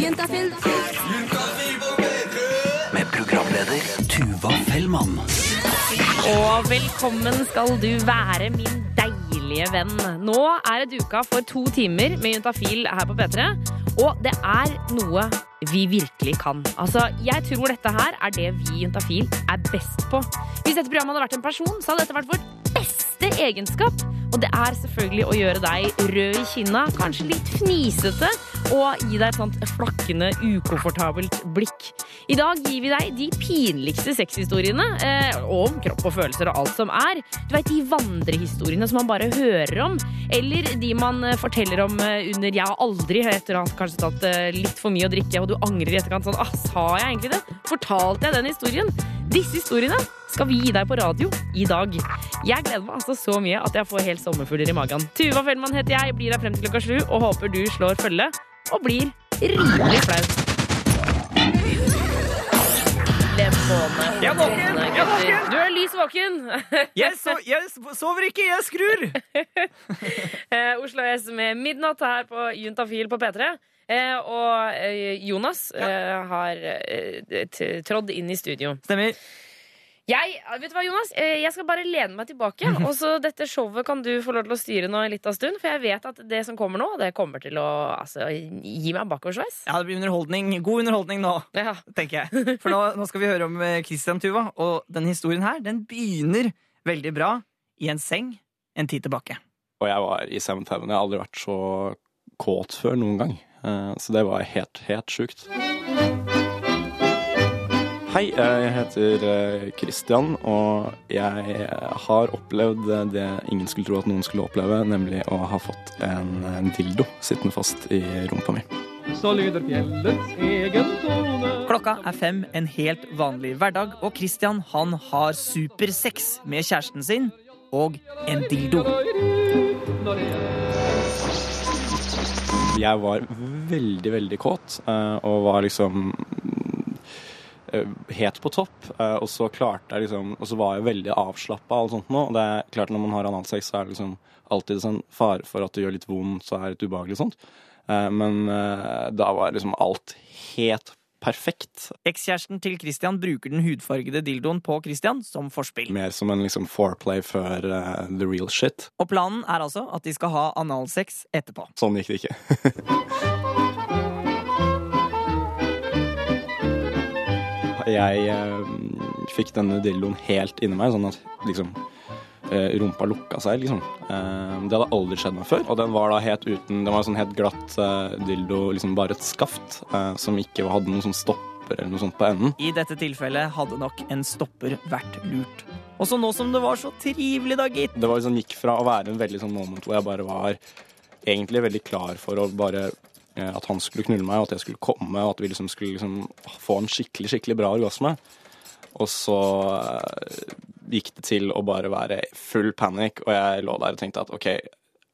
Juntafil. Med programleder Tuva Fellmann. Og velkommen skal du være, min deilige venn. Nå er det duka for to timer med Juntafil her på P3. Og det er noe vi virkelig kan. Altså, Jeg tror dette her er det vi i Juntafil er best på. Hvis dette programmet hadde vært en person, så hadde dette vært vår beste egenskap. Og det er selvfølgelig å gjøre deg rød i kinna, kanskje litt fnisete, og gi deg et sånt flakkende, ukomfortabelt blikk. I dag gir vi deg de pinligste sexhistoriene, eh, om kropp og følelser og alt som er. Du vet, De vandrehistoriene som man bare hører om, eller de man eh, forteller om eh, under 'jeg har aldri', etter å ha kanskje tatt eh, litt for mye å drikke, og du angrer i etterkant sånn 'ah, sa jeg egentlig det'? Fortalte jeg den historien? Disse historiene skal vi gi deg på radio i dag. Jeg gleder meg altså så mye at jeg får helt sommerfugler i magen. Tuva Fellmann heter jeg, blir her frem til klokka sju og håper du slår følge og blir rimelig flau. Jeg er våken! Jeg er våken! Du er lys våken. Jeg, so, jeg sover ikke, jeg skrur! Eh, Oslo S med Midnatt her på Juntafil på P3. Eh, og eh, Jonas eh, har eh, trådd inn i studio. Stemmer. Jeg, vet du hva, Jonas? Eh, jeg skal bare lene meg tilbake. Og så dette showet kan du få lov til å styre nå en liten stund. For jeg vet at det som kommer nå, det kommer til å altså, gi meg bakoversveis. Ja, det blir underholdning. God underholdning nå, Ja. tenker jeg. For nå, nå skal vi høre om eh, Christian Tuva, og denne historien her, den begynner veldig bra i en seng en tid tilbake. Og jeg var i Seventh Heaven. Jeg har aldri vært så kåt før noen gang. Eh, Så det var helt, helt sjukt. Hei, eh, jeg heter eh, Christian, og jeg har opplevd eh, det ingen skulle tro at noen skulle oppleve, nemlig å ha fått en, dildo sittende fast i rumpa mi. Så lyder fjellets egen tone. Klokka er fem en helt vanlig hverdag, og Christian han har supersex med kjæresten sin og en dildo. Jeg var veldig, veldig kåt, eh, og var liksom eh, helt på topp. eh, Og så klarte jeg liksom Og så var jeg veldig avslappa og alt sånt nå. Og det er klart når man har analsex, så er det liksom alltid en fare for at det gjør litt vondt, så er det litt ubehagelig og sånt. Eh, Men eh, da var liksom alt helt perfekt. Ekskjæresten til Christian bruker den hudfargede dildoen på Christian som forspill. Mer som en liksom foreplay før uh, the real shit. Og planen er altså at de skal ha analsex etterpå. Sånn gikk det ikke. Jeg eh, fikk denne dildoen helt inni meg, sånn at liksom eh, rumpa lukka seg, liksom. Eh, det hadde aldri skjedd meg før. Og den var da helt uten Den var sånn helt glatt eh, dildo, liksom bare et skaft, eh, som ikke hadde noen sånn stopper eller noe sånt på enden. I dette tilfellet hadde nok en stopper vært lurt. Også nå som det var så trivelig, da, gitt. Det var liksom gikk fra å være en veldig sånn moment hvor jeg bare var egentlig veldig klar for å bare at han skulle knulle meg, og at jeg skulle komme, og at vi liksom skulle liksom få en skikkelig, skikkelig bra orgasme. Og så eh, gikk det til å bare være full panikk, og jeg lå der og tenkte at OK,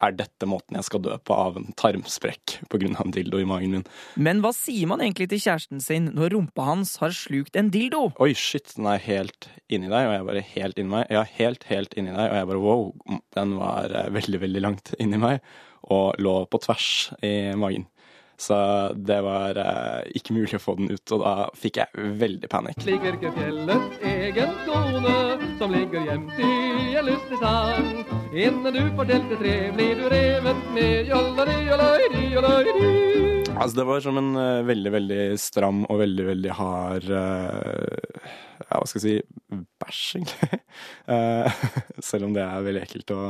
er dette måten jeg skal dø på av en tarmsprekk pga. en dildo i magen min? Men hva sier man egentlig til kjæresten sin når rumpa hans har slukt en dildo? Oi, shit, den er helt inni deg, og jeg bare helt inni meg. Ja, helt, helt inni deg, og jeg bare wow. Den var eh, veldig, veldig langt inni meg, og lå på tvers i magen. Så det var eh, ikke mulig å få den ut, og da fikk jeg veldig panikk. Slik virker fjellets egen kone, som ligger gjemt i en lystig sang. Innen du får til tre, blir du revet med jollari, jollari, jollari. Altså, det var som en eh, veldig, veldig stram og veldig, veldig hard uh, Ja, hva skal jeg si bæsj, egentlig. Uh, selv om det er veldig ekkelt å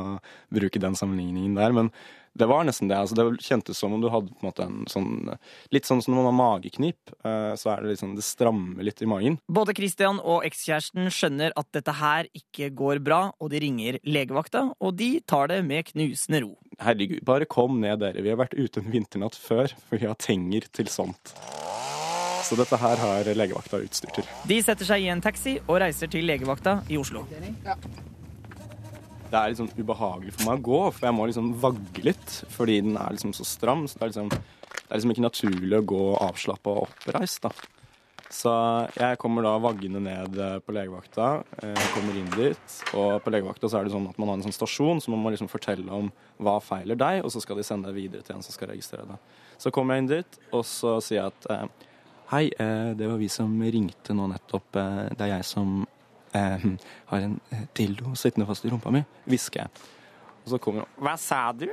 bruke den sammenligningen der. Men det var nesten det. altså Det kjentes som om du hadde på en måte en sånn Litt sånn som når man har mageknip, eh, så er det liksom Det strammer litt i magen. Både Christian og ekskjæresten skjønner at dette her ikke går bra, og de ringer legevakta, og de tar det med knusende ro. Herregud, bare kom ned, dere. Vi har vært ute en vinternatt før, for vi har tenger til sånt. Så dette her har legevakta utstyr til. De setter seg i en taxi og reiser til legevakta i Oslo. Det er sånn ubehagelig for meg å gå, for jeg må liksom vagge litt. Fordi den er liksom så stram. Så det er liksom, det er liksom ikke naturlig å gå avslappa og oppreist, da. Så jeg kommer da vaggende ned eh, på legevakta. eh, kommer inn dit, og på legevakta så er det sånn at man har en sånn stasjon, så man må liksom fortelle om hva feiler deg, og så skal de sende deg videre til en som skal registrere deg. Så kommer jeg inn dit, og så sier jeg at eh, Hei, det var vi som ringte nå nettopp. Det er jeg som eh, har en eh, dildo sittende fast i rumpa mi, hvisker jeg. Og så kommer hun Hva sa du?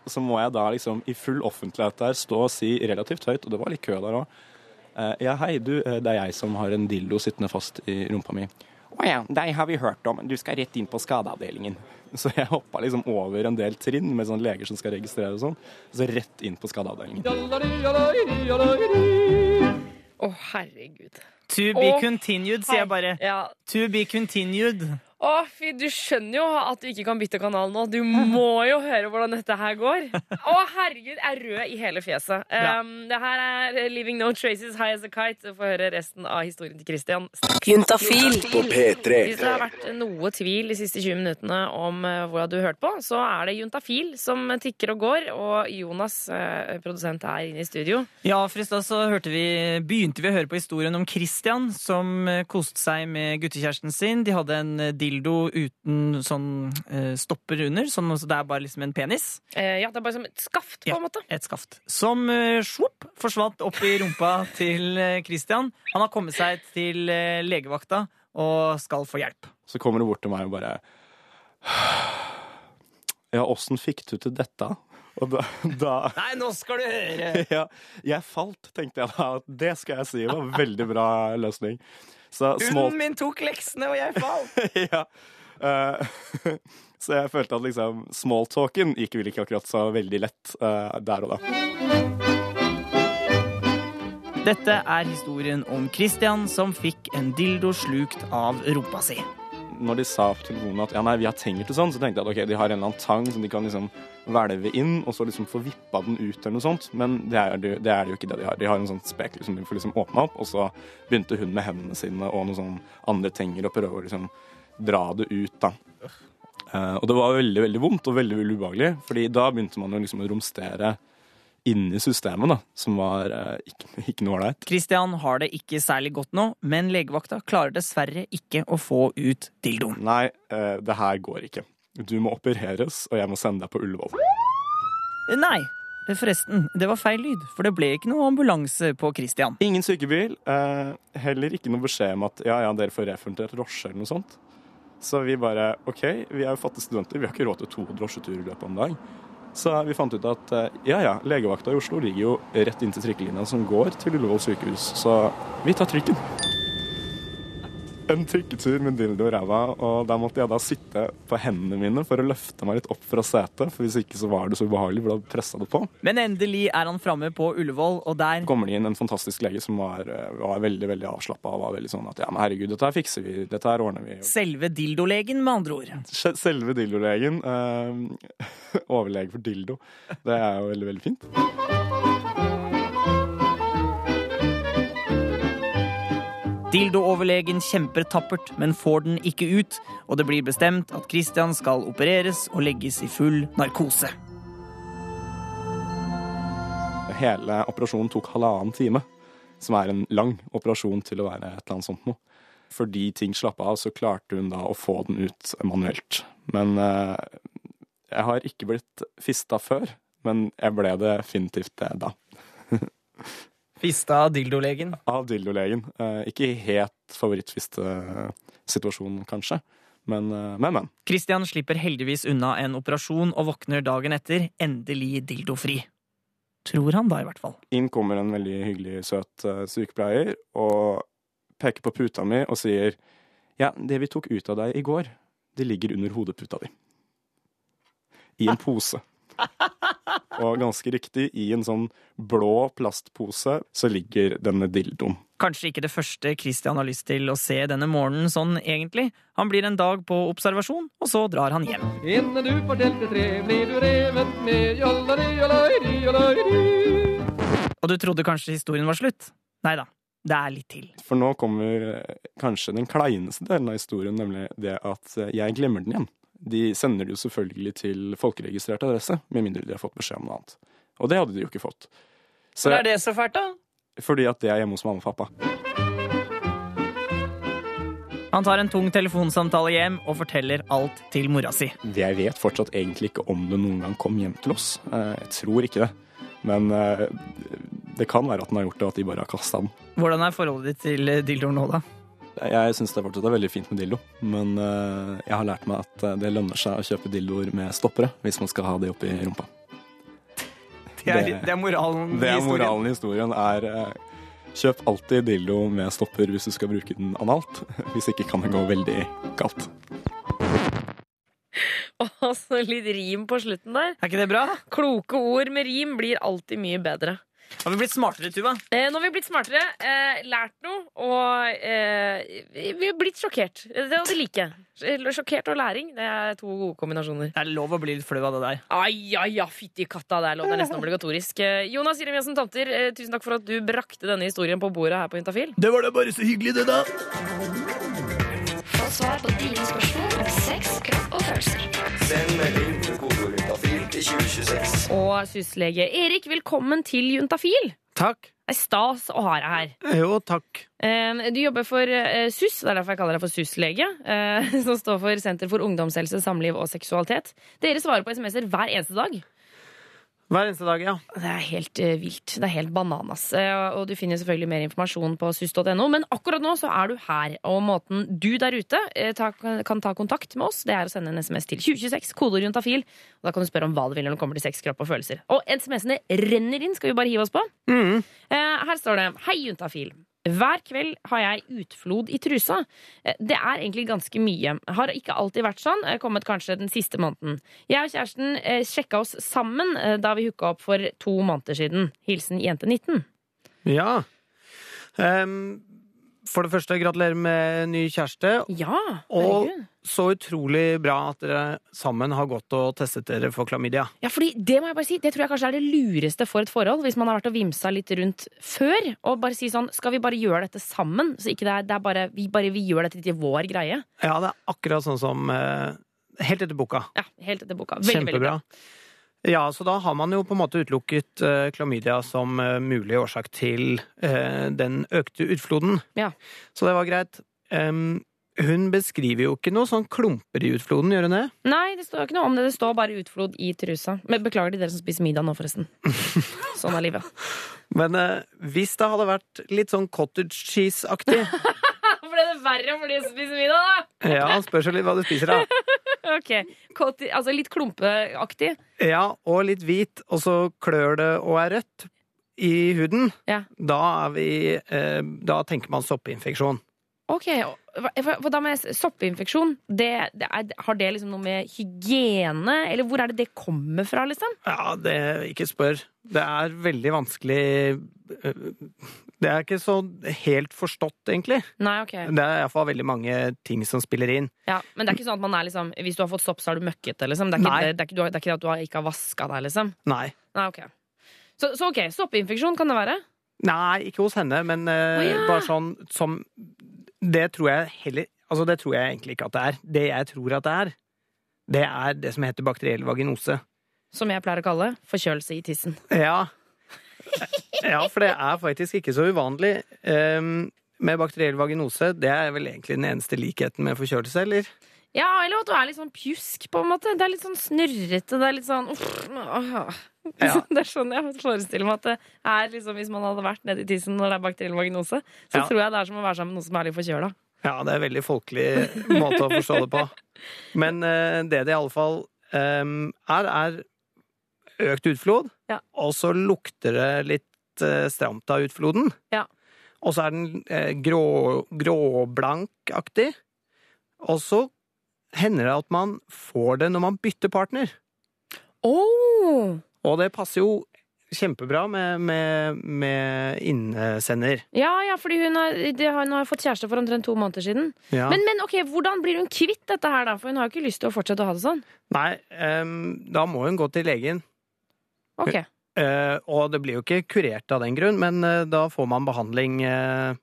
Og så må jeg da liksom i full offentlighet der stå og si relativt høyt, og det var litt kø der òg. Ja, hei, du, eh, det er jeg som har en dildo sittende fast i rumpa mi. Å ja, deg har vi hørt om. Du skal rett inn på skadeavdelingen. Så jeg hoppa liksom over en del trinn med sånne leger som skal registrere og sånn. Så rett inn på skadeavdelingen. Å, herregud. To be continued, sier jeg bare. Ja. To be continued. Å, fy, du skjønner jo at du ikke kan bytte kanal nå. Du må jo høre hvordan dette her går. Å, herregud, jeg er rød i hele fjeset. Um, det her er Leaving No Traces High As A Kite. Få høre resten av historien til Christian. Juntafil. På P3. Hvis det har vært noe tvil de siste 20 minuttene om hvordan hva du har hørt på, så er det Juntafil som tikker og går, og Jonas, eh, produsent, er inne i studio. Ja, for i stad så hørte vi, begynte vi å høre på historien om Christian som eh, koste seg med guttekjæresten sin. De hadde en eh, dildo uten sånn eh, stopper under, sånn så det er bare liksom en penis. Eh, ja, det er bare som et skaft, på Ja. en måte. Et skaft. Som eh, svopp forsvant opp i rumpa til eh, Christian. Han har kommet seg til eh, legevakta og skal få hjelp. Så kommer du bort til meg og bare Ja, åssen fikk du til dette? Og da, da Nei, nå skal du høre! ja, jeg falt, tenkte jeg da. Det skal jeg si. Det var en veldig bra løsning. Så small Hunden min tok leksene, og jeg falt! ja. Uh, så jeg følte at liksom smalltalken gikk vel ikke akkurat så veldig lett uh, der og da. Dette er historien om Christian som fikk en dildo slukt av rumpa si. Når de sa til telefonen at ja, nei, vi har tenger til sånn, så tenkte jeg at ok, de har en eller annen tang som de kan liksom hvelve inn, og så liksom få vippa den ut eller noe sånt. Men det er, det, det er jo ikke det de har. De har en sånn spekel som de får liksom åpna opp, og så begynte hun med hendene sine og noen sånn andre tenger og prøve å liksom dra det ut, da. Uh, og det var veldig, veldig vondt og veldig, veldig ubehagelig, fordi da begynte man jo liksom å romstere inni systemet, da, som var eh, ikke, ikke noe ålreit. Christian har det ikke særlig godt nå, men legevakta klarer dessverre ikke å få ut dildoen. Nei, eh, det her går ikke. Du må opereres, og jeg må sende deg på Ullevål. Nei, forresten, det var feil lyd, for det ble ikke noe ambulanse på Christian. Ingen sykebil. Eh, heller ikke noe beskjed om at ja, ja, dere får refundert drosje eller noe sånt. Så vi bare OK, vi er jo fattige studenter, vi har ikke råd til to drosjeturer i løpet av en dag. Så vi fant ut at eh, ja ja, legevakta i Oslo ligger jo rett inntil trikkelinja som går til Ullevål sykehus, så vi tar trikken. En trikketur med dildo i ræva, og der måtte jeg da sitte på hendene mine for å løfte meg litt opp fra setet, for hvis ikke så var det så ubehagelig, for da pressa det på. Men endelig er han framme på Ullevål, og der kommer det inn en fantastisk lege som var, eh, var veldig veldig avslappa og var veldig sånn at ja, men herregud, dette her fikser vi, dette her ordner vi. selve dildolegen, med andre ord. Selve dildolegen, eh, overlege for dildo, det er jo veldig, veldig fint. Dildooverlegen kjemper tappert, men får den ikke ut, og det blir bestemt at Christian skal opereres og legges i full narkose. Hele operasjonen tok halvannen time, som er en lang operasjon til å være et eller annet sånt noe. Fordi ting slapp av, så klarte hun da å få den ut manuelt. Men eh, jeg har ikke blitt fista før, men jeg ble definitivt det da. Fista av dildolegen. Av dildolegen. Eh, ikke helt favorittfistesituasjon, kanskje. Men, eh, men, men. Christian slipper heldigvis unna en operasjon og våkner dagen etter endelig dildofri. Tror han da, i hvert fall. Inn kommer en veldig hyggelig, søt eh, sykepleier og peker på puta mi og sier Ja, det vi tok ut av deg i går, det ligger under hodeputa di. I en pose. Og ganske riktig, i en sånn blå plastpose så ligger denne dildoen. Kanskje ikke det første Christian har lyst til å se denne morgenen sånn, egentlig. Han blir en dag på observasjon, og så drar han hjem. Innen du fortalte tre, blir du revet med jollari, jollari, jollari. Og du trodde kanskje historien var slutt? Nei da, det er litt til. For nå kommer eh, kanskje den kleineste delen av historien, nemlig det at eh, jeg glemmer den igjen. De sender det jo selvfølgelig til folkeregistrert adresse, med mindre de har fått beskjed om noe annet. Og det hadde de jo ikke fått. Så er det så fælt, da? Fordi at det er hjemme hos mamma og pappa. Han tar en tung telefonsamtale hjem og forteller alt til mora si. Jeg vet fortsatt egentlig ikke om det noen gang kom hjem til oss. Eh, Jeg tror ikke det. Men eh, det kan være at den har gjort det, og at de bare har kasta den. Hvordan er forholdet ditt til dildoen nå, da? Jeg syns det fortsatt er veldig fint med dildo, men eh, jeg har lært meg at eh, det lønner seg å kjøpe dildoer med stoppere hvis man skal ha de oppi rumpa. Det er, Det- det er moralen Det i er historien. moralen i historien. er eh, Kjøp alltid dildo med stopper hvis du skal bruke den analt. Hvis ikke kan det gå veldig galt. Og så litt rim på slutten der. Er ikke det bra? Kloke ord med rim blir alltid mye bedre. Har vi blitt smartere, Tuva? Eh, nå har vi blitt smartere, eh, lært noe, og eh, vi har blitt sjokkert. Det det liker jeg. Sjokkert og læring det er to gode kombinasjoner. Det er lov å bli litt flau av det der. Ai, ai, ja, fytti katta, det er lov. Det er nesten obligatorisk. Eh, Jonas Jeremiassen Tomter, eh, tusen takk for at du brakte denne historien på bordet her på Intafil. Det var da bare så hyggelig, det, da. Få svar på dine spørsmål om sex, kropp og følelser. Send melding til 2026. Og syslege Erik, velkommen til Juntafil. Takk. Det er stas å ha deg her. Jo, takk. Eh, Du jobber for eh, SUS, det er derfor jeg kaller deg for SUS-lege. eh, Som står for Senter for ungdomshelse, samliv og seksualitet. Dere svarer på SMS-er hver eneste dag. Hver eneste dag, ja. Det er helt uh, vilt. Det er helt bananas. Uh, og du finner selvfølgelig mer informasjon på sus.no, men akkurat nå så er du her. Og måten du der ute uh, ta, kan ta kontakt med oss, det er å sende en SMS til 2026, kodeord juntafil. Og da kan du spørre om hva du vil når det kommer til sex, kropp og følelser. Og SMS-ene renner inn, skal vi bare hive oss på. Mm. Her står det Hei, juntafil. Hver kveld har jeg utflod i trusa. Eh, Det er egentlig ganske mye. Har ikke alltid vært sånn. eh, Kommet kanskje den siste måneden. Jeg og kjæresten eh, sjekka oss sammen da vi hooka opp for to måneder siden. Hilsen jente 19. Ja. Um, for det første, gratulerer med ny kjæreste. Ja, Og herregud. Så utrolig bra at dere sammen har gått og testet dere for klamydia. Ja, fordi det må jeg bare si, det tror jeg kanskje er det lureste for et forhold. Hvis man har vært og vimsa litt rundt før. Og bare si sånn Skal vi bare gjøre dette sammen? Så ikke det er, det er bare, vi, bare vi gjør dette til vår greie. Ja, det er akkurat sånn som eh, Helt etter boka. Ja, helt etter boka. Veldig, veldig bra. Ja, så da har man jo på en måte utelukket eh, klamydia som eh, mulig årsak til eh, den økte utfloden. Ja. Så det var greit. Em, hun beskriver jo ikke noe sånn klumper i utfloden, gjør hun det? Nei, det står ikke noe om det. Det står bare utflod i trusa. Men beklager til dere som spiser middag nå, forresten. Sånn er livet. Men eh, hvis det hadde vært litt sånn cottage cheese-aktig Ble det verre for de som spiser middag, da? Ja, spørs jo litt hva du spiser, da. Ok, Cotti- Altså litt klumpeaktig. Ja, og litt hvit, og så klør det og er rødt i huden. Ja. Da er vi eh, Da tenker man soppinfeksjon. Ok, hva da med soppinfeksjon? Det, det er, har det liksom noe med hygiene Eller hvor er det det kommer fra, liksom? Ja, det Ikke spør. Det er veldig vanskelig eh, Det er ikke så helt forstått, egentlig. Nei, ok. Det er iallfall veldig mange ting som spiller inn. Ja, Men det er ikke sånn at man er liksom Hvis du har fått sopp, så er du møkkete, liksom? Det er ikke, det, det er ikke, du har- det er ikke at du har, ikke har vaska deg, liksom? Nei. Nei, ok. Så, så ok, soppinfeksjon kan det være? Nei, ikke hos henne, men uh, oh, ja. bare sånn som Det tror jeg heller Altså, det tror jeg egentlig ikke at det er. Det jeg tror at det er, det er det som heter bakteriell vaginose. Som jeg pleier å kalle forkjølelse i tissen. Ja. ja, for det er faktisk ikke så uvanlig. Um, med bakteriell vaginose, det er vel egentlig den eneste likheten med forkjølelse, eller? Ja, eller at du er litt sånn pjusk, på en måte. Det er litt sånn snørrete. Det er litt sånn uff. Ja. Det er sånn jeg forestiller meg at det er liksom, hvis man hadde vært nedi tissen når det er bakteriell vaginose. Så Ja. tror jeg det er som å være sammen med noen som er litt forkjøla. Ja, det er en veldig folkelig måte å forstå det på. Men uh, det det i alle fall um, er, er økt utflod, Ja. og så lukter det litt uh, stramt av utfloden. Ja. Og så er den eh, grå, gråblankaktig. Og så hender det at man får det når man bytter partner. Oh. Og det passer jo kjempebra med, med, med innesender. Ja, ja, fordi hun har, har, hun har fått kjæreste for omtrent to måneder siden. Ja. Men, men ok, hvordan blir hun kvitt dette her, da? For hun har jo ikke lyst til å fortsette å ha det sånn. Nei, um, da må hun gå til legen. Ok. Uh, og det blir jo ikke kurert av den grunn, men uh, da får man behandling uh,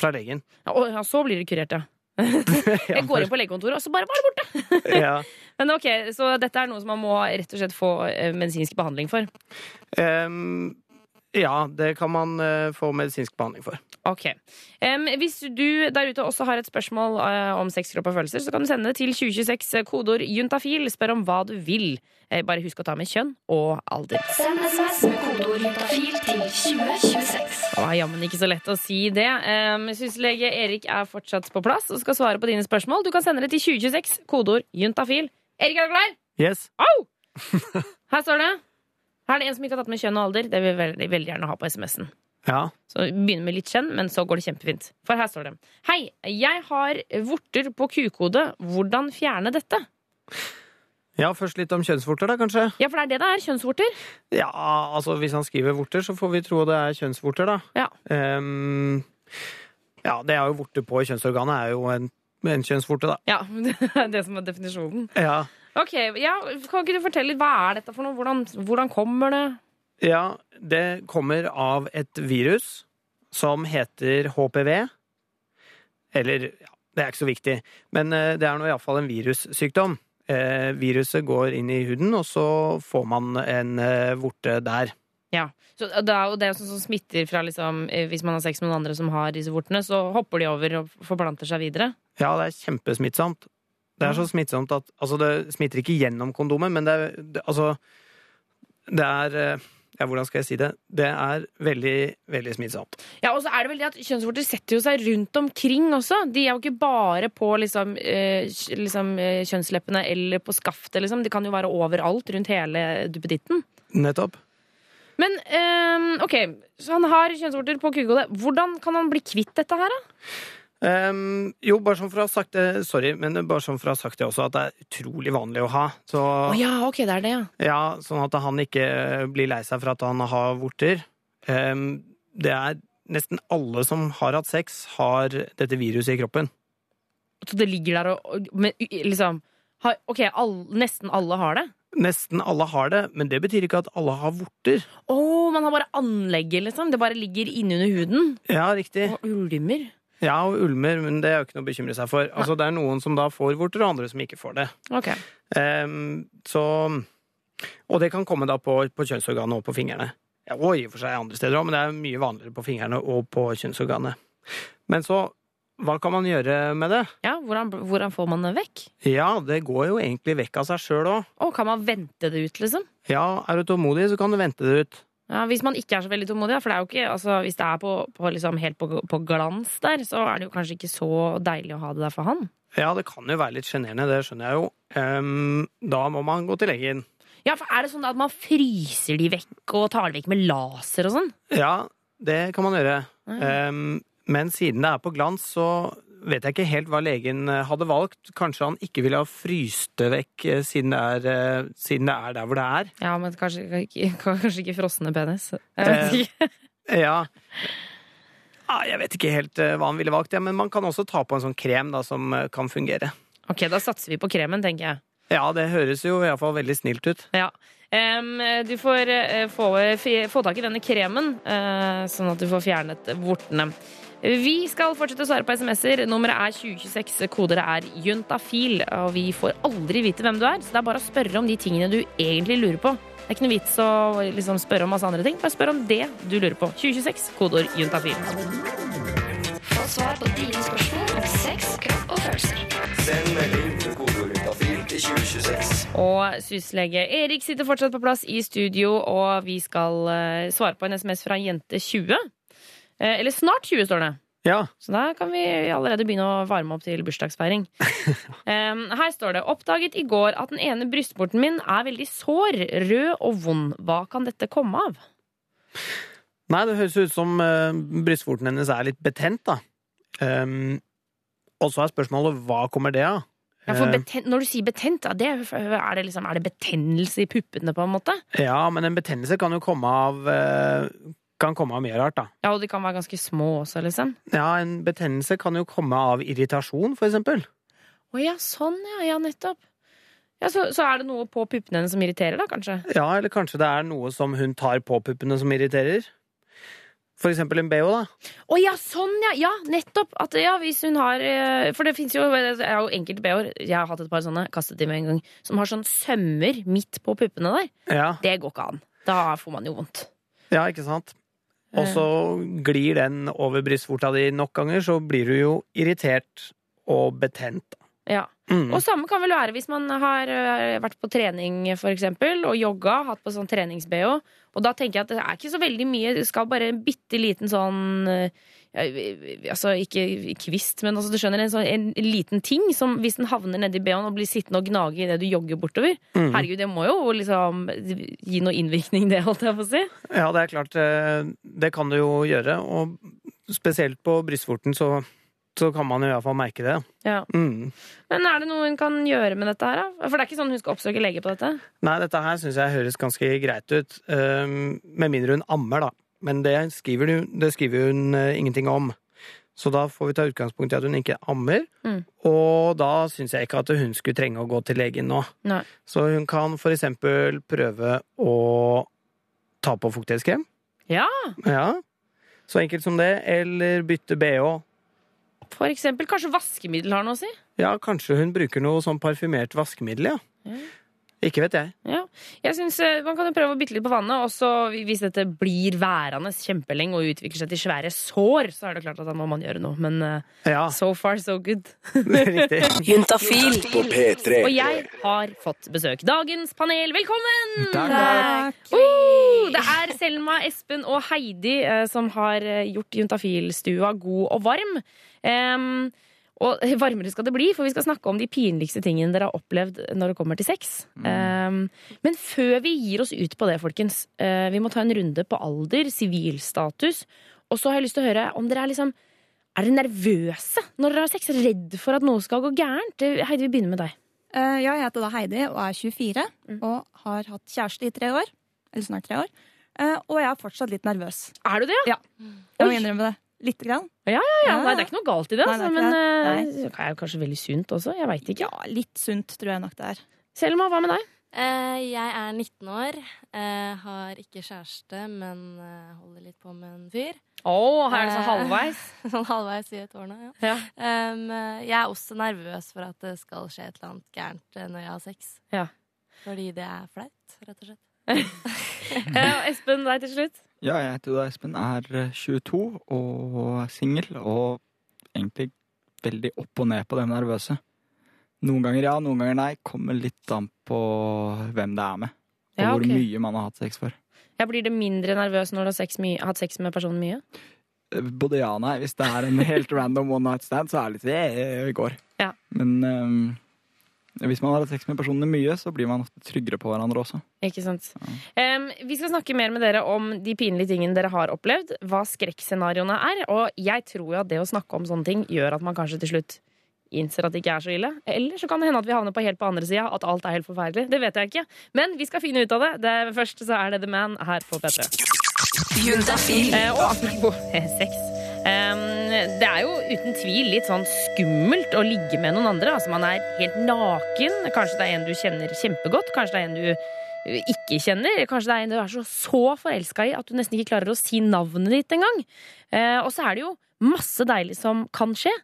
fra legen. Ja, og, ja, så blir det kurert, ja. Jeg går inn på legekontoret, og så bare var det borte! ja. Men ok, Så dette er noe som man må rett og slett få eh, medisinsk behandling for? Em, Ja, det kan man uh, få medisinsk behandling for. Ok. Um, hvis du der ute også har et spørsmål uh, om sex, kropp og følelser, så kan du sende det til 2026 eh, kodeord juntafil. Spør om hva du vil. Uh, bare husk å ta med kjønn og alder. Send SMS med kodeord juntafil til 2026. Det var jammen ikke så lett å si det. Um, Syslege Erik er fortsatt på plass og skal svare på dine spørsmål. Du kan sende det til 2026, kodeord juntafil. Erik, er du klar? Yes. Au! Her står det. Her er det en som ikke har tatt med kjønn og alder. Det vil vi veldig, veldig gjerne ha på SMS-en. Ja. Så begynner med litt kjønn, men så går det kjempefint. For her står det. Hei, jeg har vorter på kukhodet. Hvordan fjerne dette? ja, først litt om kjønnsvorter, da, kanskje? Ja, for det er det det er. Kjønnsvorter. Ja, altså hvis han skriver vorter, så får vi tro det er kjønnsvorter, da. Ja. um, ja, det er jo vorter på kjønnsorganet, er jo en, en kjønnsvorte, da. Ja, det er det som er definisjonen. Ja. Ok, ja, Kan ikke du fortelle litt, hva er dette for noe? Hvordan, hvordan kommer det? ja, det kommer av et virus som heter HPV. Eller, ja, det er ikke så viktig, men eh, det er nå iallfall en virussykdom. Eh, viruset går inn i huden, og så får man en eh, vorte der. Ja, så det er jo det som, som smitter fra liksom, eh, Hvis man har sex med noen andre som har disse vortene, så hopper de over og forplanter seg videre. Ja, det er kjempesmittsomt. Det er så smittsomt at Altså, det smitter ikke gjennom kondomet, men det er det, Altså, det er eh, Ja, hvordan skal jeg si det? Det er veldig, veldig smittsomt. Ja, Og så er det vel det at kjønnsvorter setter jo seg rundt omkring også. De er jo ikke bare på liksom, eh, liksom, eh, kjønnsleppene eller på skaftet, liksom. De kan jo være overalt rundt hele duppeditten. Nettopp. Men eh, OK, så han har kjønnsvorter på kukehodet. Hvordan kan han bli kvitt dette her, da? Ehm, jo, bare sånn for å ha sagt det Sorry, men bare sånn for å ha sagt det også, at det er utrolig vanlig å ha. Så Å ja, ok, det er det, ja. ja, sånn at han ikke blir lei seg for at han har vorter. Um, det er nesten alle som har hatt sex, har dette viruset i kroppen. Så det ligger der og- men, liksom har, OK, all, nesten alle har det? Nesten alle har det, men det betyr ikke at alle har vorter. Å, man har bare anlegget, liksom. Det bare ligger innunder huden Ja, riktig. og ulmer. Ja, og ulmer, men det er jo ikke noe å bekymre seg for. Altså, det er noen som da får vorter, og andre som ikke får det. Ok. Um, så Og det kan komme da på, på kjønnsorganet og på fingrene. Ja, og i og for seg andre steder òg, men det er mye vanligere på fingrene og på kjønnsorganet. Men så, hva kan man gjøre med det? Ja, hvordan, hvordan får man det vekk? Ja, det går jo egentlig vekk av seg sjøl òg. Og kan man vente det ut, liksom? Ja, er du tålmodig, så kan du vente det ut. Ja, Hvis man ikke er så veldig tålmodig, for det er jo ikke, altså, hvis det er på, på, liksom, helt på, på glans der, så er det jo kanskje ikke så deilig å ha det der for han. Ja, det kan jo være litt sjenerende, det skjønner jeg jo. Um, da må man gå til legen. Ja, for Er det sånn at man fryser de vekk og tar de vekk med laser og sånn? Ja, det kan man gjøre. Mm. Um, men siden det er på glans, så vet jeg ikke helt hva legen eh, hadde valgt. Kanskje han ikke ville ha fryst det vekk eh, siden det er, eh, siden det er der hvor det er. Ja, men kanskje kanskje ikke frosne penis. Jeg vet Eh. Ja. Ah, Jeg vet ikke helt hva han ville valgt, ja, men man kan også ta på en sånn krem da, som kan fungere. Ok, da satser vi på kremen, tenker jeg. Ja, det høres jo iallfall veldig snilt ut. Ja. Um, du får uh, få, få tak i denne kremen, uh, sånn at du får fjernet vortene. Vi skal fortsette å svare på SMS-er. Nummeret er 2026. Kodet er juntafil. Og vi får aldri vite hvem du er, så det er bare å spørre om de tingene du egentlig lurer på. Det er ikke noe vits å liksom, spørre om masse andre ting. Bare spør om det du lurer på. 2026, kodeord juntafil. Få svar på dine spørsmål om sex, kropp og følelser. Send melding til kodeord juntafil til 2026. Og syslege Erik sitter fortsatt på plass i studio, og vi skal eh, svare på en SMS fra jente 20. Eh, eller snart 20, står det. Ja. Så da kan vi allerede begynne å varme opp til bursdagsfeiring. um, her står det Oppdaget i går at den ene brystvorten min er veldig sår, rød og vond. Hva kan dette komme av? Nei, det høres ut som uh, brystvorten hennes er litt betent, da. Um, og så er spørsmålet hva kommer det av? Ja, for betent, når du sier betent, da, det, er, det liksom, er det betennelse i puppene, på en måte? ja, men en betennelse kan jo komme av eh, Kan komme av mye rart, da. Ja, Og de kan være ganske små også, liksom. Ja, en betennelse kan jo komme av irritasjon, for eksempel. Å ja, sånn, ja. Ja, nettopp. Ja, så, så er det noe på puppene hennes som irriterer, da, kanskje? Ja, eller kanskje det er noe som hun tar på puppene som irriterer. For eksempel en bh, da. Å ja, sånn, ja! Ja, nettopp! At, ja, hvis hun har eh, For det fins jo jo enkelte bh-er, jeg har hatt et par sånne, kastet de med en gang, som har sånn sømmer midt på puppene der. Ja, Det går ikke an. Da får man jo vondt. ja ikke sant? Og så glir den over brystvorta di nok ganger, så blir du jo irritert og betent. Ja. Mm. Og samme kan vel være hvis man har øh, vært på trening for eksempel, og jogga, hatt på sånn trenings-BH. Og da tenker jeg at det er ikke så veldig mye, det skal bare en bitte liten sånn øh, Altså ikke kvist, men altså, du skjønner, en, sånn, en liten ting som hvis den havner nedi BH-en og blir sittende og gnage idet du jogger bortover. Mm. Herregud, det må jo liksom gi noe innvirkning, det, holdt jeg på å si. Ja, det er klart, eh, det kan du jo gjøre. Og spesielt på brystvorten så, så kan man i hvert fall merke det. Ja. Mm. Men er det noe hun kan gjøre med dette her, da? For det er ikke sånn hun skal oppsøke lege på dette? Nei, dette her syns jeg høres ganske greit ut. Um, med mindre hun ammer, da. Men det skriver, hun- det skriver hun uh, ingenting om. Så da får vi ta utgangspunkt i at hun ikke ammer. Mm. Og da syns jeg ikke at hun skulle trenge å gå til legen nå. Nei. Så hun kan for eksempel prøve å ta på fuktighetskrem. Ja, Ja. Så enkelt som det. Eller bytte bh. for eksempel. Kanskje vaskemiddel har noe å si? Ja, kanskje hun bruker noe sånn parfymert vaskemiddel, ja. Ja. Ikke vet jeg. Ja. Jeg synes eh, Man kan jo prøve å bytte litt på vannet, Også hvis dette blir værende kjempelenge og utvikler seg til svære sår, så er det klart at da må man gjøre noe. Men uh, Ja, so far, so good. riktig. Juntafil. På P3. Og jeg har fått besøk. Dagens panel, velkommen! Takk. Uh, det er Selma, Espen og Heidi uh, som har gjort gjort juntafilstua god og varm. Em, og varmere skal det bli, for vi skal snakke om de pinligste tingene dere har opplevd når det kommer til sex. Em, men før vi gir oss ut på det, folkens, uh, vi må ta en runde på alder, sivilstatus. Og så har jeg lyst til å høre om dere er liksom Er dere nervøse når dere har sex? Redd for at noe skal gå gærent? Eh, Heidi, vi begynner med deg. Uh, ja, jeg heter da Heidi og er 24 og har hatt kjæreste i tre år. Eller snart tre år. Uh, og jeg er fortsatt litt nervøs. Er du det? Ja. Jeg må innrømme det. Lite grann. Ja, nei, det er ikke noe galt i det, Nei, altså, det er men eh, det er jo kanskje veldig sunt også. Jeg veit ikke. Ja, litt sunt tror jeg nok det er. Selma, hva med deg? Eh, jeg er 19 år, eh, har ikke kjæreste, men eh, holder litt på med en fyr. Å, her er det sånn halvveis. Sånn halvveis i et år nå, ja. Ja. Um, jeg er også nervøs for at det skal skje et eller annet gærent når jeg har sex. Ja. Fordi det er flaut, rett og slett. Espen, deg til slutt. Ja, jeg heter da Espen, er eh, 22 og singel, og egentlig veldig opp og ned på det nervøse. Noen ganger ja, noen ganger nei. Kommer litt an på hvem det er med. Og Ja, hvor mye man har hatt sex for. Ja, Blir det mindre nervøs når du har sex hatt sex med personen mye? Eh, Både ja og nei. Hvis det er en helt random one night stand, så er det litt det i går. Ja. Men eh, hvis man har hatt sex med personene mye, så blir man tryggere på hverandre også. Ikke sant? Em, vi skal snakke mer med dere om de pinlige tingene dere har opplevd. Hva skrekkscenarioene er. Og jeg tror jo at det å snakke om sånne ting gjør at man kanskje til slutt innser at det ikke er så ille. Eller så kan det hende at vi havner på helt på andre sida, at alt er helt forferdelig. Det vet jeg ikke. Men vi skal finne ut av det. det først så er det The Man her på P3. Juntafil. Eh, og apropos sex. Det er jo uten tvil litt sånn skummelt å ligge med noen andre. Altså Man er helt naken. Kanskje det er en du kjenner kjempegodt. Kanskje det er en du eh, ikke kjenner. Kanskje det er en du er så, så forelska i at du nesten ikke klarer å si navnet ditt engang. Eh, og så er det jo masse deilig som kan skje.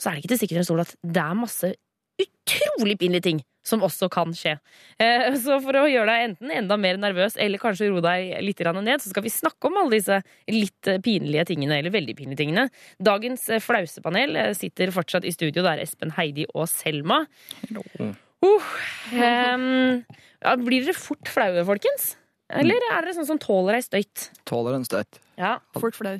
Så er det ikke til sikkerhet stol at det er masse utrolig pinlige ting som også kan skje. Eh, Så for å gjøre deg enten enda mer nervøs eller kanskje roe deg litt grann ned, så skal vi snakke om alle disse litt pinlige tingene, eller veldig pinlige tingene. Dagens eh, flausepanel eh, sitter fortsatt i studio. Det er Espen, Heidi og Selma. Uh, um, ja, blir dere fort flaue, folkens? Eller er dere sånn som tåler ei støyt? Tåler en støyt. Ja, Fort flau.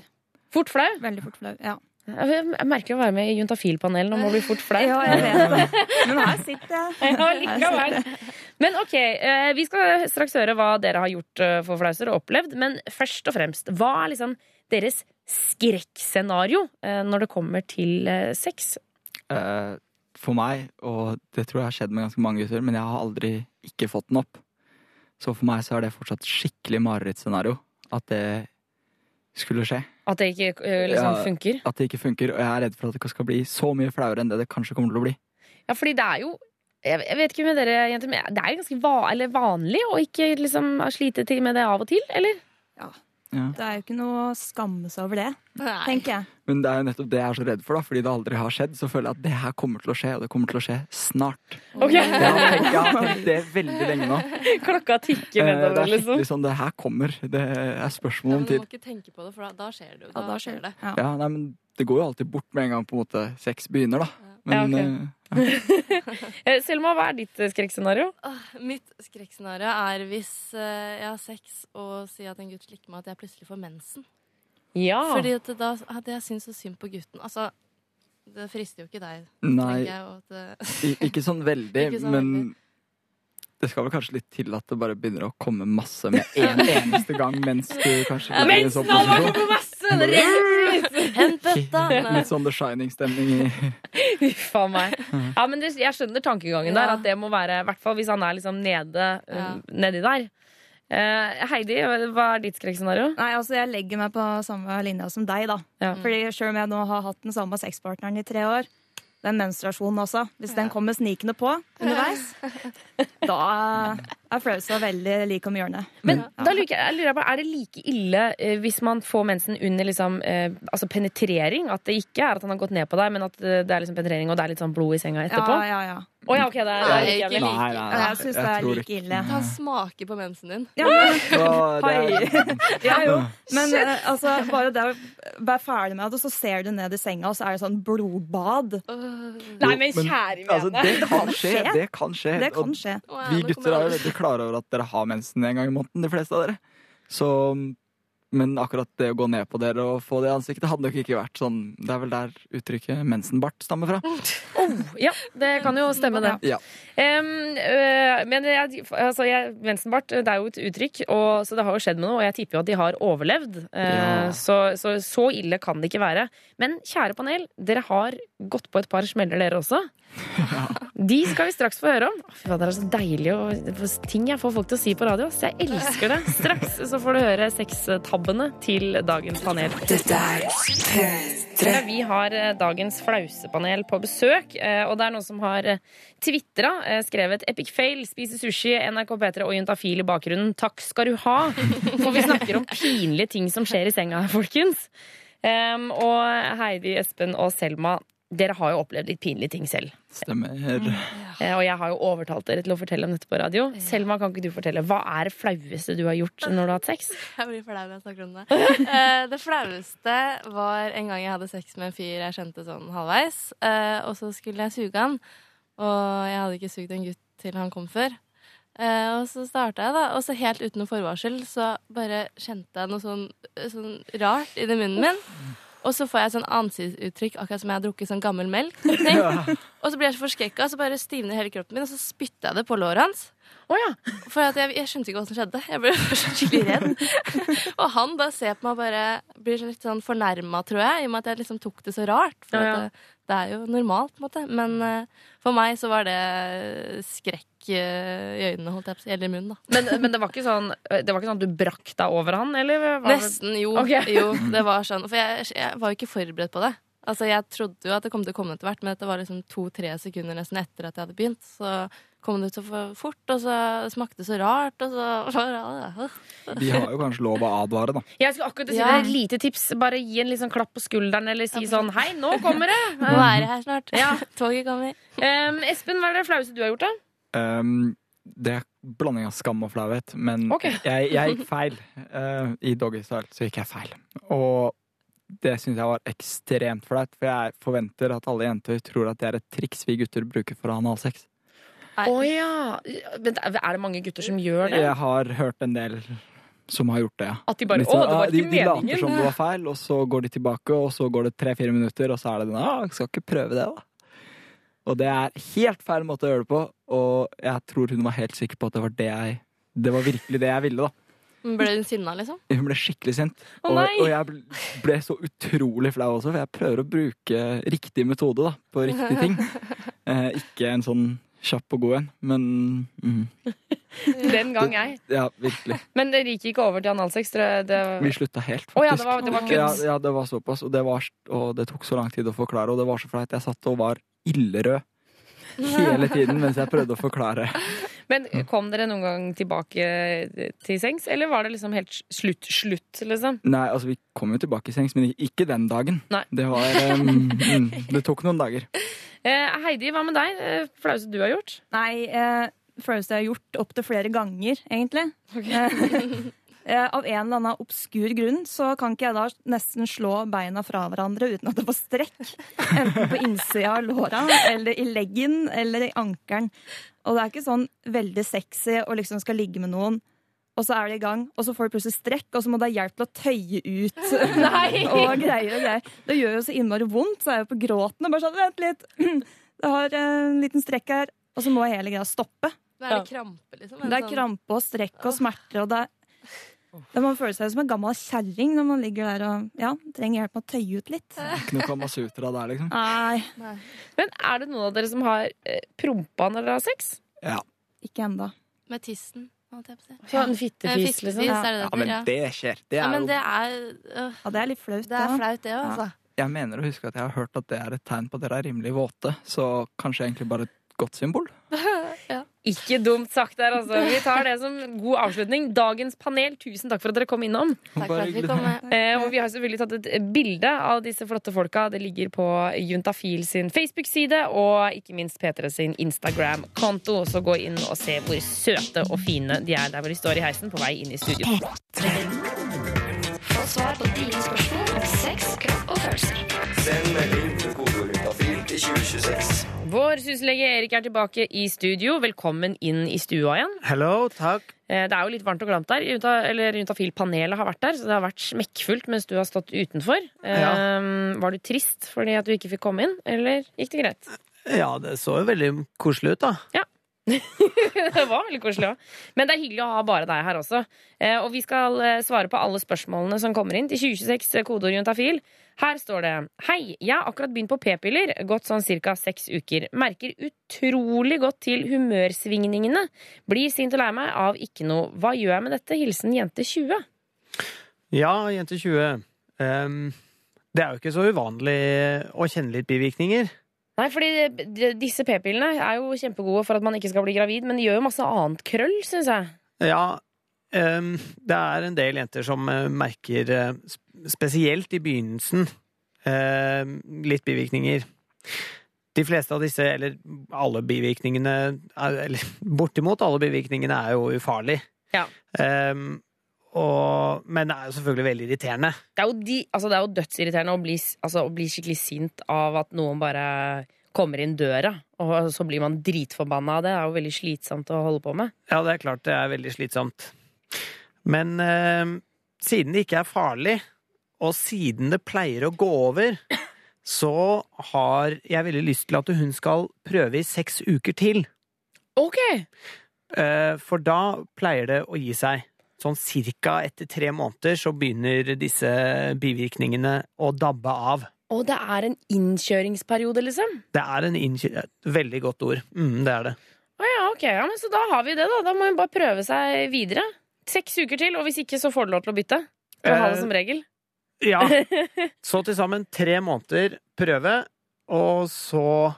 Fort flau? Veldig fort flau. Ja. Det merker å være med i Juntafil-panelet må bli blir fort flau. ja, jeg vet det. Men her sitter jeg. Ja, likevel. Men ok, eh, vi skal straks høre hva dere har gjort eh, for flauser og opplevd. Men først og fremst, hva er liksom deres skrekkscenario eh, når det kommer til sex? Eh, for meg, og det tror jeg har skjedd med ganske mange gutter, men jeg har aldri ikke fått den opp. Så for meg så er det fortsatt skikkelig marerittscenario. At det skulle skje. At det ikke eh, liksom Ja. funker? At det ikke funker. Og jeg er redd for at det skal bli så mye flauere enn det det kanskje kommer til å bli. Ja, fordi det er jo jeg vet ikke med dere, jenter, men det er jo ganske va eller vanlig å ikke liksom slite til med det av og til, eller? Ja. Det er jo ikke noe å skamme seg over det, Nei. tenker jeg. Men det er jo nettopp det jeg er så redd for, da. Fordi det aldri har skjedd. Så føler jeg at det her kommer til å skje, og det kommer til å skje snart. Okay. Jeg har tenkt, jeg har tenkt det veldig lenge nå. Klokka tikker Eh, Det nedover, er liksom. skikkelig sånn, det her kommer. Det er Ja, spørsmål men om du må tid. ikke tenke på det, for da, da skjer det jo. Ja, da skjer det. Ja. Ja, nei, men det går jo alltid bort med en gang på en måte sex begynner, da. Ja, Men ja, okay. ja. Selma, hva er ditt eh, skrekkscenario? Mitt skrekkscenario er hvis eh, jeg har sex og sier at en gutt slikker meg, at jeg plutselig får mensen. Ja. Fordi at da hadde jeg syntes så synd på gutten. Altså, det frister jo ikke deg, Nei. jeg. Og at, det- Ikke sånn veldig, Ikke sånn men det skal vel kanskje litt til at det bare begynner å komme masse med en eneste gang mens du kanskje i en sånn posisjon. Hent bøtta! Litt sånn The Shining-stemning i Uff a meg. Ja, men det, jeg skjønner tankegangen der. At det må være, i hvert fall hvis han er liksom nede, Ja. nedi der. Uh, Heidi, hva er ditt skrekkscenario? Nei, altså Jeg legger meg på samme linja som deg. da Ja. Fordi Selv om jeg nå har hatt den samme sexpartneren i tre år, den menstruasjonen også, hvis den kommer snikende på underveis, da er flausa veldig like om hjørnet. Men da lurer jeg, jeg lurer på, er det like ille eh, hvis man får mensen under liksom, eh, altså penetrering? At det ikke er at han har gått ned på deg, men at eh, det er liksom penetrering og det er litt sånn blod i senga etterpå? Ja, ja, ja. Oh, ja, ok, det er, det er like. Nei, nei, nei. Jeg syns det er like ille. Han smaker på mensen din. Ja, men, er, ja, jo. men eh, altså, bare det å være ferdig med det, så ser du ned i senga, og så er det sånn blodbad. Nei, men kjære vene! altså, det kan skje. Det kan skje. Det kan skje. Og vi gutter er jo veldig klare over at dere har mensen en gang i måneden, de fleste av dere. Så men akkurat det å gå ned på dere og få det i ansiktet hadde nok ikke vært sånn Det er vel der uttrykket mensenbart stammer fra. Ja, det kan jo stemme, det. Ja. Em, øh, men jeg, altså, jeg, mensenbart, det er jo et uttrykk, og, så det har jo skjedd med noe. Og jeg tipper jo at de har overlevd. Eh, Ja. så, så så ille kan det ikke være. Men kjære panel, dere har gått på et par smeller, dere også. De skal vi straks få høre om. Fy faen, Det er så deilig å, ting jeg får folk til å si på radio. Så jeg elsker det. Straks så får du høre sextabbene til dagens panel. Dette er P3. Vi har eh, dagens flausepanel på besøk, eh, og det er noen som har tvitra, skrevet 'Epic fail', spiser sushi, NRK P3 og Juntafil i bakgrunnen. Takk skal du ha! For vi snakker om pinlige ting som skjer i senga, folkens. Um, og Heidi, Espen og Selma, dere har jo opplevd litt pinlige ting selv. Stemmer. Ja. og jeg har jo overtalt dere til å fortelle om dette på radio. Selma, kan ikke du fortelle? Hva er det flaueste du har gjort når du har hatt sex? Jeg blir flau når jeg snakker om det. Eh, det flaueste var en gang jeg hadde sex med en fyr jeg kjente sånn halvveis. eh, og så skulle jeg suge han, og jeg hadde ikke sugd en gutt til han kom før. Eh, og så starta jeg, da. Og så helt uten noe forvarsel så bare kjente jeg noe sånn, sånn rart inni munnen min. Og så får jeg sånn ansiktsuttrykk akkurat som jeg har drukket sånn gammel melk. Og så blir jeg så forskrekka, og så bare stivner hele kroppen min, og så spytter jeg det på låret hans. Oh, ja. For at jeg, jeg skjønte ikke hva som skjedde. Jeg ble skikkelig redd. og han da ser på meg og bare blir litt sånn fornærma, tror jeg, i og med at jeg liksom tok det så rart. For Ja, ja. at det, er jo normalt, på en måte. Men uh, for meg så var det skrekk uh, i øynene, holdt jeg på å si. Eller i munnen, da. Men, men det, var ikke sånn, det var ikke sånn at du brakk deg over han? Eller? var Nesten, jo. Okay. jo. Det var sånn. For jeg, jeg var jo ikke forberedt på det. Altså, Jeg trodde jo at det kom til å komme etter hvert, men det var liksom to-tre sekunder nesten etter at jeg hadde begynt. Så kom det så for fort, og så smakte det så rart, og så De har jo kanskje lov å advare, da. Jeg skulle akkurat si Ja. det. Et lite tips. Bare gi en sånn klapp på skulderen, eller si sånn 'hei, nå kommer det'. Nå er det her snart. Ja. Toget kommer. Um, Espen, hva er det flaueste du har gjort, da? Um, det er blanding av skam og flauhet, men okay. jeg, jeg gikk feil. Uh, I doggystyle så gikk jeg feil. Og det syns jeg var ekstremt flaut, for jeg forventer at alle jenter tror at det er et triks vi gutter bruker for å ha analsex. Å ja. Men er det mange gutter som gjør det? Jeg har hørt en del som har gjort det, ja. At de bare Litt 'Å, sånn, det var ikke de, de later som det var feil, og så går de tilbake, og så går det tre-fire minutter, og så er det den ah, 'Skal ikke prøve det, da'. Og det er helt feil måte å gjøre det på, og jeg tror hun var helt sikker på at det var det jeg Det var virkelig det jeg ville, da. Ble hun sinna, liksom? Hun ble skikkelig sint. Å, og, og jeg ble- ble så utrolig flau også, for jeg prøver å bruke riktig metode da, på riktige ting. Eh, ikke en sånn kjapp og god en, men mm, Den gang jeg. Ja, virkelig. Men det gikk ikke over til analsex. Det... Vi slutta helt, faktisk. Oh, ja, det var, det var Ja, ja, det var såpass. Og det, var, og det tok så lang tid å forklare, og det var så flaut. Jeg satt og var illerød hele tiden mens jeg prøvde å forklare. Men kom dere noen gang tilbake til sengs, eller var det liksom helt slutt-slutt, liksom? Nei, altså vi kom jo tilbake i sengs, men ikke den dagen. Nei. Det var um, Det tok noen dager. Eh, Heidi, hva med deg? Eh, Flaueste du har gjort? Nei, eh, flaueste jeg har gjort opptil flere ganger, egentlig. Okay. eh, av en eller annen obskur grunn så kan ikke jeg da nesten slå beina fra hverandre uten at det får strekk. Enten på innsida av låra, eller i leggen, eller i ankelen. Og det er ikke sånn veldig sexy å liksom skal ligge med noen. Og så er det i gang, og så får du plutselig strekk, og så må du ha hjelp til å tøye ut. Og greier og greier. Det gjør jo så innmari vondt, så er jeg jo på gråten og bare sånn Vent litt! Det har eh, en liten strekk her. Og så må hele greia stoppe. Det er krampe, liksom. Det er krampe og strekk og smerter, og det er da Man føler seg som en gammel kjerring når man ligger der og ja, trenger hjelp med å tøye ut litt. Ikke noe Kamasutra der, liksom. Nei, Men er det noen av dere som har eh, prompa når dere har sex? Ja. ikke enda. Med tissen, holdt jeg på å si. Sånn Eh, fittefis, liksom? er det det ja, men ja. det skjer. Det Ja, er men jo det er, øh, Ja, det er litt flaut. det er flaut, det også. altså. Jeg mener å huske at jeg har hørt at det er et tegn på at dere er rimelig våte, så kanskje egentlig bare et godt symbol? Ikke dumt sagt der, altså. Vi tar det som god avslutning. Dagens panel, tusen takk for at dere kom innom. Takk for at vi kom med. Eh, og vi har selvfølgelig tatt et bilde av disse flotte folka. Det ligger på Juntafil sin Facebook-side og ikke minst P3 sin Instagram-konto. Så gå inn og se hvor søte og fine de er der hvor de står i heisen på vei inn i studio. Få svar på dine spørsmål om sex, kropp og følelser. Send til 2026. Vår syslege Erik er tilbake i studio. Velkommen inn i stua igjen. Hello, takk. Eh, Det er jo litt varmt og glamt der. Juntafil-panelet har vært der, så det har vært smekkfullt mens du har stått utenfor. Ja. Var du trist fordi at du ikke fikk komme inn, eller gikk det greit? Ja, det så jo veldig koselig ut, da. Det var veldig koselig òg. Men det er hyggelig å ha bare deg her også. Eh, Og vi skal eh, svare på alle spørsmålene som kommer inn til 2026 eh, kodeord juntafil. Her står det Hei, jeg har akkurat begynt på p-piller, gått sånn ca. seks uker. Merker utrolig godt til humørsvingningene. Blir sint og lei meg av ikke noe. Hva gjør jeg med dette? Hilsen jente 20. Ja, jente 20. Um, det er jo ikke så uvanlig å kjenne litt bivirkninger. Nei, fordi disse p-pillene er jo kjempegode for at man ikke skal bli gravid, men de gjør jo masse annet krøll, syns jeg. Ja, um, det er en del jenter som eh, merker, eh, spesielt i begynnelsen, eh, litt bivirkninger. De fleste av disse, eller alle bivirkningene, er- eller bortimot alle bivirkningene, er jo ufarlige. Ja. Ehm, og, men det er jo selvfølgelig veldig irriterende. Det er jo, de, altså det er jo dødsirriterende å bli, altså å bli skikkelig sint av at noen bare kommer inn døra, og så blir man dritforbanna av det. Det er jo veldig slitsomt å holde på med. Ja, det er klart det er veldig slitsomt. Men eh, siden det ikke er farlig, og siden det pleier å gå over, så har jeg veldig lyst til at hun skal prøve i seks uker til. Ok! Eh, for da pleier det å gi seg. Sånn cirka etter tre måneder så begynner disse bivirkningene å dabbe av. Og det er en innkjøringsperiode, liksom? Det er en innkjøring... Veldig godt ord. Mm, det er det. Å ja, ok. Ja, men så da har vi det, da. Da må hun bare prøve seg videre. Seks uker til, og hvis ikke, så får du lov til å bytte. Skal ha det Eh, som regel. Ja. Så til sammen tre måneder prøve, og så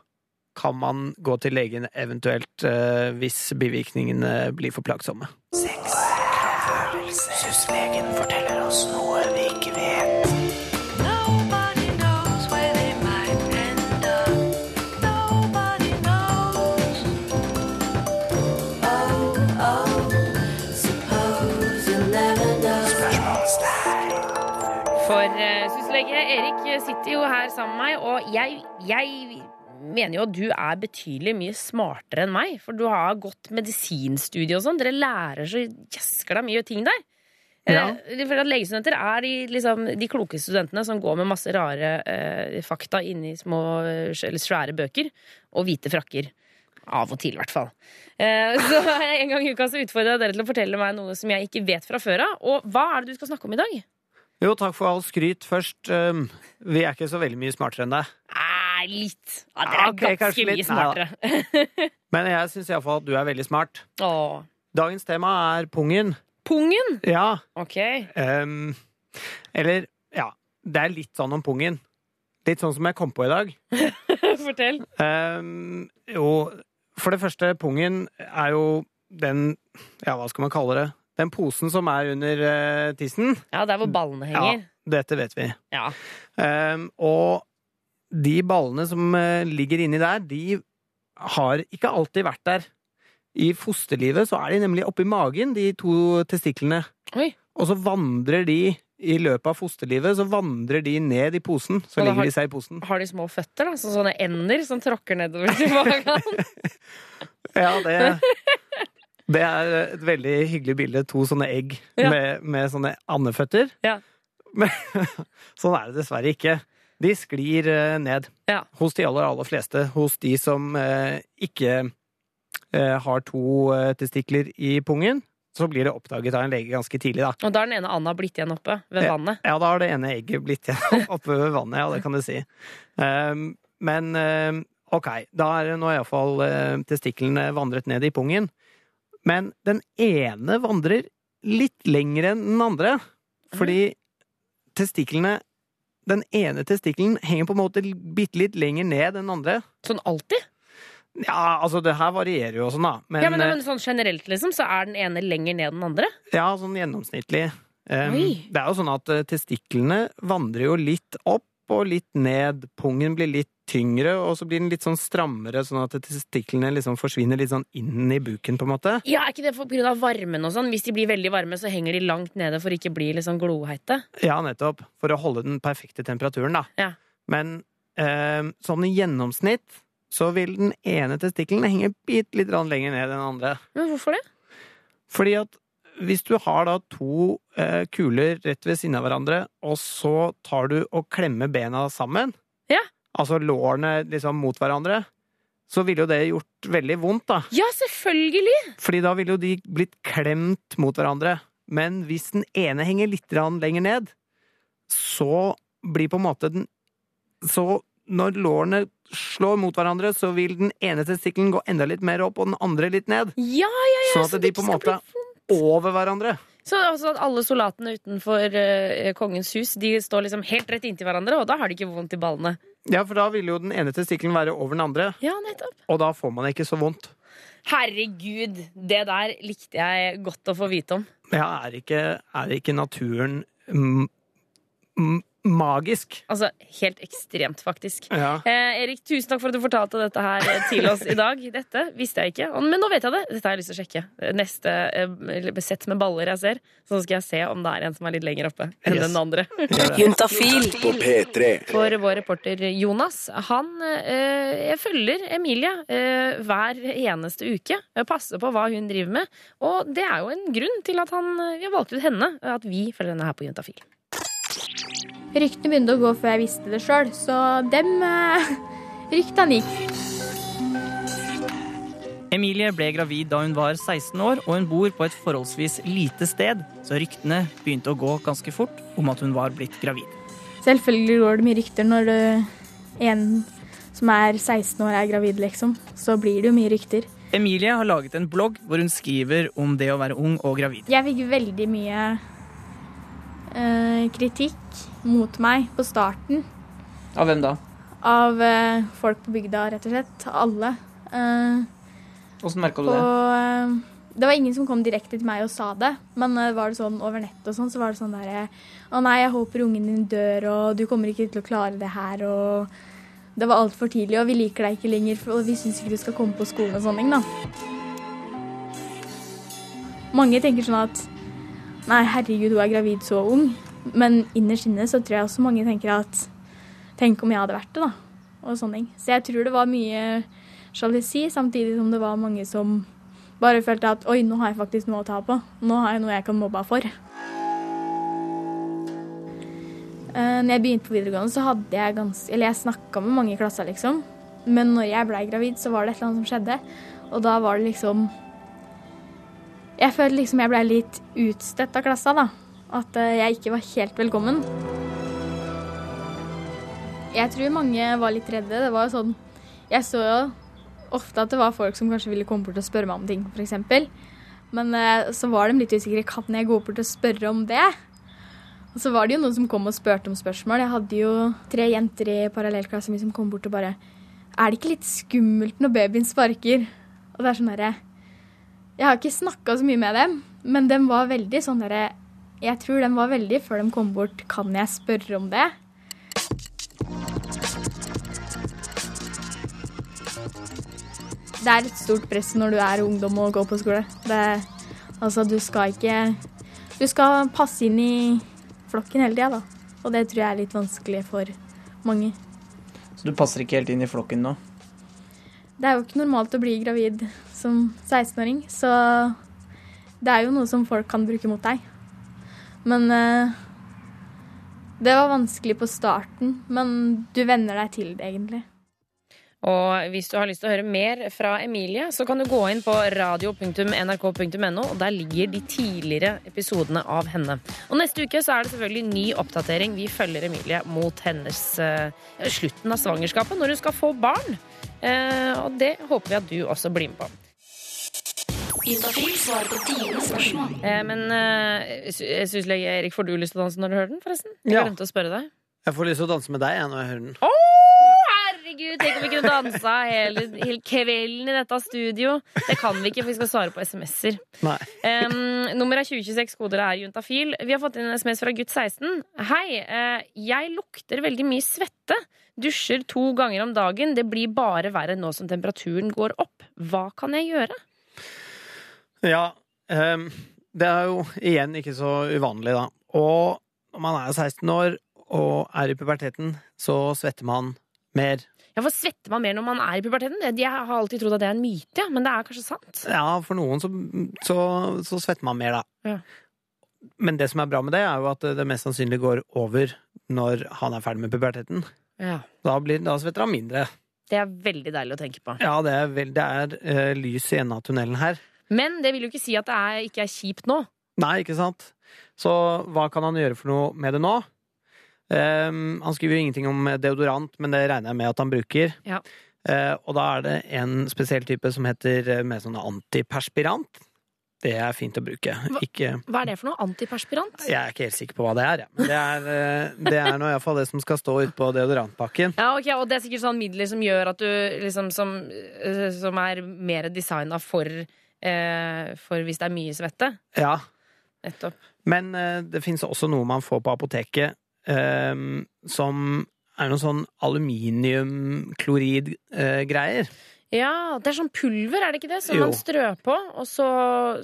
kan man gå til legen eventuelt eh, hvis bivirkningene blir for plagsomme. Syslegen forteller oss noe vi ikke vet. Nobody knows where they might end up. Nobody knows. Oh, oh. For uh, syslege Erik sitter jo her sammen med meg, og jeg, jeg mener jo at du er betydelig mye smartere enn meg. For du har gått medisinstudie og sånn. Dere lærer så jæskla mye ting der. Ja. For at Legestudenter er de, liksom, de kloke studentene som går med masse rare eh, fakta inni små eller svære bøker og hvite frakker. Av og til, i hvert fall. Eh, så En gang i uka så utfordrer jeg dere til å fortelle meg noe som jeg ikke vet fra før av. Og hva er det du skal snakke om i dag? Jo, takk for all skryt først. Um, vi er ikke så veldig mye smartere enn deg. Nei, litt. Ja, dere er okay, ganske mye. Nei smartere. Men jeg syns iallfall at du er veldig smart. Åh. Dagens tema er pungen. Pungen? Ja. Ok. Um, eller, ja. Det er litt sånn om pungen. Litt sånn som jeg kom på i dag. Fortell. Um, jo, for det første, pungen er jo den Ja, hva skal man kalle det? Den posen som er under uh, tissen. Ja, der hvor ballene henger. Ja, dette vet vi. Ja. Um, og de ballene som uh, ligger inni der, de har ikke alltid vært der. I fosterlivet så er de nemlig oppi magen, de to testiklene. Oi. Og så vandrer de i løpet av fosterlivet, så vandrer de ned i posen. Så ligger har- de seg i posen. Har de små føtter, da? Så sånne ender som tråkker nedover til magen? Ja, det, det er et veldig hyggelig bilde. To sånne egg Ja. med, med sånne andeføtter. Ja. Men sånn er det dessverre ikke. De sklir eh, ned. Ja. Hos de aller, aller fleste. Hos de som eh, ikke har to eh, testikler i pungen, så blir det oppdaget av en lege ganske tidlig, da. Og da har den ene anda blitt igjen oppe ved vannet. Ja, da har det ene egget blitt igjen oppe ved vannet, ja, det kan du si. Ehm, men ehm, ok, da er nå iallfall uh, testiklene vandret ned i pungen. Men den ene vandrer litt lenger enn den andre, fordi testiklene Den ene testikkelen henger på en måte bitte litt lenger ned enn den andre. Sånn alltid? Ja, altså det her varierer jo og sånn, da. Men, ja, men, eh, men sånn generelt, liksom, så er den ene lenger ned enn den andre? Ja, sånn gjennomsnittlig. Um, det er jo sånn at eh, testiklene vandrer jo litt opp og litt ned. Pungen blir litt tyngre, og så blir den litt sånn strammere, sånn at testiklene liksom forsvinner litt sånn inn i buken, på en måte. Ja, Er ikke det på grunn av varmen og sånn? Hvis de blir veldig varme, så henger de langt nede for ikke å bli liksom gloheite? Ja, nettopp. For å holde den perfekte temperaturen, da. Ja. Men um, sånn i gjennomsnitt så vil den ene testikkelen henge bitte litt lenger ned enn den andre. Men hvorfor det? Fordi at hvis du har da to eh, kuler rett ved siden av hverandre, og så tar du og klemmer bena sammen, Ja. altså lårene liksom mot hverandre, så ville jo det gjort veldig vondt, da. Ja, selvfølgelig! Fordi da ville jo de blitt klemt mot hverandre. Men hvis den ene henger litt lenger ned, så blir på en måte den Så når lårene slår mot hverandre, så vil den ene testikkelen gå enda litt mer opp, og den andre litt ned. Ja, ja, ja! Sånn at de på en måte er over hverandre. Så altså at alle soldatene utenfor uh, kongens hus De står liksom helt rett inntil hverandre, og da har de ikke vondt i ballene. Ja, for da vil jo den ene testikkelen være over den andre, Ja, nettopp. og da får man ikke så vondt. Herregud, det der likte jeg godt å få vite om. Ja, er ikke, er ikke naturen mm, m magisk? Altså, helt ekstremt, faktisk. Ja. Eh, Erik, tusen takk for at du fortalte dette her eh, til oss i dag. Dette visste jeg ikke, men nå vet jeg det. Dette har jeg lyst til å sjekke. Neste eh, sett med baller jeg ser, så skal jeg se om det er en som er litt lenger oppe enn Yes. den andre. Juntafil På P3. For vår reporter Jonas, han eh, jeg følger Emilie eh, hver eneste uke. Jeg passer på hva hun driver med. Og det er jo en grunn til at han, eh, vi har valgt ut henne, at vi følger henne her på Juntafil. Ryktene begynte å gå før jeg visste det sjøl, så dem eh, ryktene gikk. Emilie ble gravid da hun var 16 år, og hun bor på et forholdsvis lite sted, så ryktene begynte å gå ganske fort om at hun var blitt gravid. Selvfølgelig går det mye rykter når en som er 16 år er gravid, liksom. Så blir det jo mye rykter. Emilie har laget en blogg hvor hun skriver om det å være ung og gravid. Jeg fikk veldig mye eh, kritikk mot meg på starten Av hvem da? av eh, folk på bygda, rett og slett. Alle. Eh, Åssen merka du Og det? eh, det var ingen som kom direkte til meg og sa det, men eh, var det sånn over nett og sånn, så var det sånn derre Å nei, jeg håper ungen din dør, og du kommer ikke til å klare det her, og det var altfor tidlig, og vi liker deg ikke lenger, og vi syns ikke du skal komme på skolen og sånne ting, da. Mange tenker sånn at Nei, herregud, hun er gravid så ung. Men innerst inne så tror jeg også mange tenker at Tenk om jeg hadde vært det, da. Og sånne ting. Så jeg tror det var mye sjalusi, samtidig som det var mange som bare følte at oi, nå har jeg faktisk noe å ta på. Nå har jeg noe jeg kan mobbe for. Eh, når jeg begynte på videregående, så hadde jeg ganske Eller jeg snakka med mange i klassa, liksom. Men når jeg blei gravid, så var det et eller annet som skjedde. Og da var det liksom Jeg følte liksom jeg ble litt utstøtt av klassa, da. At eh, jeg ikke var helt velkommen. Jeg tror mange var litt redde. Det var jo sånn Jeg så jo ofte at det var folk som kanskje ville komme bort og spørre meg om ting, f.eks. Men eh, så var de litt usikre. Kan jeg gå bort og spørre om det? Og så var det jo noen som kom og spurte om spørsmål. Jeg hadde jo tre jenter i parallellklassen min som kom bort og bare Er det ikke litt skummelt når babyen sparker? Og det er sånn derre Jeg har ikke snakka så mye med dem, men den var veldig sånn derre Jeg tror de var veldig før de kom bort Kan jeg spørre om det? Det er et stort press når du er ungdom og går på skole. Det, altså, du skal ikke Du skal passe inn i flokken hele tida, da. Og det tror jeg er litt vanskelig for mange. Så du passer ikke helt inn i flokken nå? Det er jo ikke normalt å bli gravid som 16-åring, så det er jo noe som folk kan bruke mot deg. Men eh, det var vanskelig på starten, men du venner deg til det, egentlig. Og hvis du har lyst til å høre mer fra Emilie, så kan du gå inn på radio.nrk.no, og der ligger de tidligere episodene av henne. Og neste uke så er det selvfølgelig ny oppdatering. Vi følger Emilie mot hennes uh, slutten av svangerskapet, når hun skal få barn. Uh, og det håper vi at du også blir med på. Eh, men uh, sy- syslege Erik, får du lyst til å danse når du hører den, forresten? Jeg Ja. glemte å spørre deg. Jeg får lyst til å danse med deg jeg, når jeg hører den. Å, herregud! Tenk om vi kunne dansa hele, hele kvelden i dette studio. Det kan vi ikke, for vi skal svare på SMS-er. Um, nummer er 2026, koder er juntafil. Vi har fått inn en SMS fra gutt 16. Hei, uh, jeg lukter veldig mye svette. Dusjer to ganger om dagen. Det blir bare verre nå som temperaturen går opp. Hva kan jeg gjøre? Ja, um, det er jo igjen ikke så uvanlig, da. Og når man er 16 år og er i puberteten, så svetter man mer. Ja, for Svetter man mer når man er i puberteten? Jeg har alltid trodd at det er en myte, ja, men det er kanskje sant? Ja, for noen så, så, så svetter man mer, da. Ja. Men det som er bra med det, er jo at det mest sannsynlig går over når han er ferdig med puberteten. Ja. Da, blir, da svetter han mindre. Det er veldig deilig å tenke på. Ja, det er, veld, det er uh, lys i enden av tunnelen her. Men det vil jo ikke si at det er, ikke er kjipt nå. Nei, ikke sant? Så hva kan han gjøre for noe med det nå? Ehm, han skriver jo ingenting om deodorant, men det regner jeg med at han bruker. Ja. Uh, og da er det en spesiell type som heter eh, med sånn antiperspirant. Det er fint å bruke. Ikke Hva er det for noe? Antiperspirant? Jeg er ikke helt sikker på hva det er, Ja. Det er, uh, det er nå iallfall det som skal stå utpå deodorantpakken. Ja, okay, Og det er sikkert sånn midler som gjør at du liksom Som, som er mer designa for, uh, for hvis det er mye svette. Ja. Nettopp. Men det fins også noe man får på apoteket som er noe sånn aluminiumklorid-greier. Ja, det er sånn pulver, er det ikke det? Som Jo. man strør på. Og så,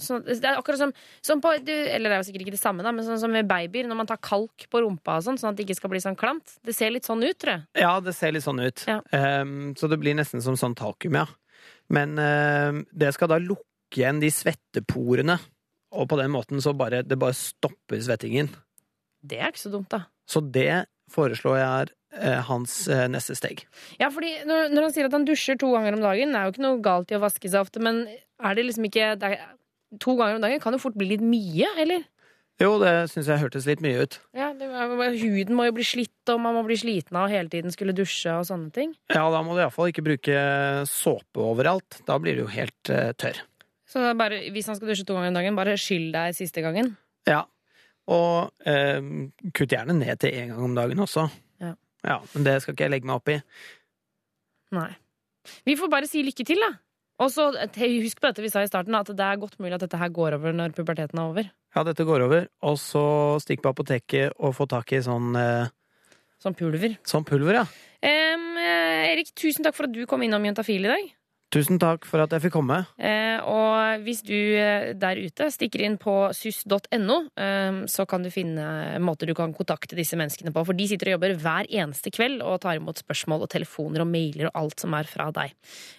så det er akkurat som, som på du, Eller det er jo sikkert ikke det samme, da, men sånn som med babyer, når man tar kalk på rumpa og sånn, sånn at det ikke skal bli sånn klamt. Det ser litt sånn ut, tror jeg. ja, det ser litt sånn ut. Ja. Um, så det blir nesten som sånn talkum, ja. Men um, det skal da lukke igjen de svetteporene. Og på den måten så bare det bare stopper svettingen. Det er ikke så dumt, da. Så det foreslår jeg er eh, hans eh, neste steg. Ja, fordi når, når han sier at han dusjer to ganger om dagen, det er jo ikke noe galt i å vaske seg ofte, men er det liksom ikke det er, To ganger om dagen kan jo fort bli litt mye, eller? Jo, det syns jeg hørtes litt mye ut. Ja, det, Huden må jo bli slitt, og man må bli sliten av å hele tiden skulle dusje og sånne ting. Ja, da må du iallfall ikke bruke såpe overalt. Da blir du jo helt uh, tørr. Så bare, hvis han skal dusje to ganger om dagen, bare skyll deg siste gangen. Ja. Og eh, kutt gjerne ned til én gang om dagen også. Ja. ja. Men det skal ikke jeg legge meg opp i. Nei. Vi får bare si lykke til, da. Og så eh, husk på dette vi sa i starten, at det er godt mulig at dette her går over når puberteten er over. Ja, dette går over. Og så stikk på apoteket og få tak i sånn eh, Sånn pulver. Sånn pulver, ja. Eh, Erik, tusen takk for at du kom innom Juntafil i dag. Tusen takk for at jeg fikk komme. Eh, og hvis du eh, der ute stikker inn på sus.no, eh, så kan du finne måter du kan kontakte disse menneskene på. For de sitter og jobber hver eneste kveld og tar imot spørsmål og telefoner og mailer og alt som er fra deg.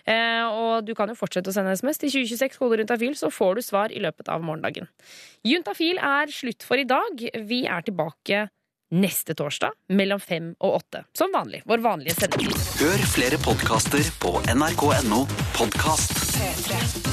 Eh, og du kan jo fortsette å sende SMS til 2026 kode juntafil, så får du svar i løpet av morgendagen. Juntafil er slutt for i dag. Vi er tilbake neste torsdag mellom fem og åtte. Som vanlig. Vår vanlige sendetid. Hør flere podkaster på nrk.no podkast. P3.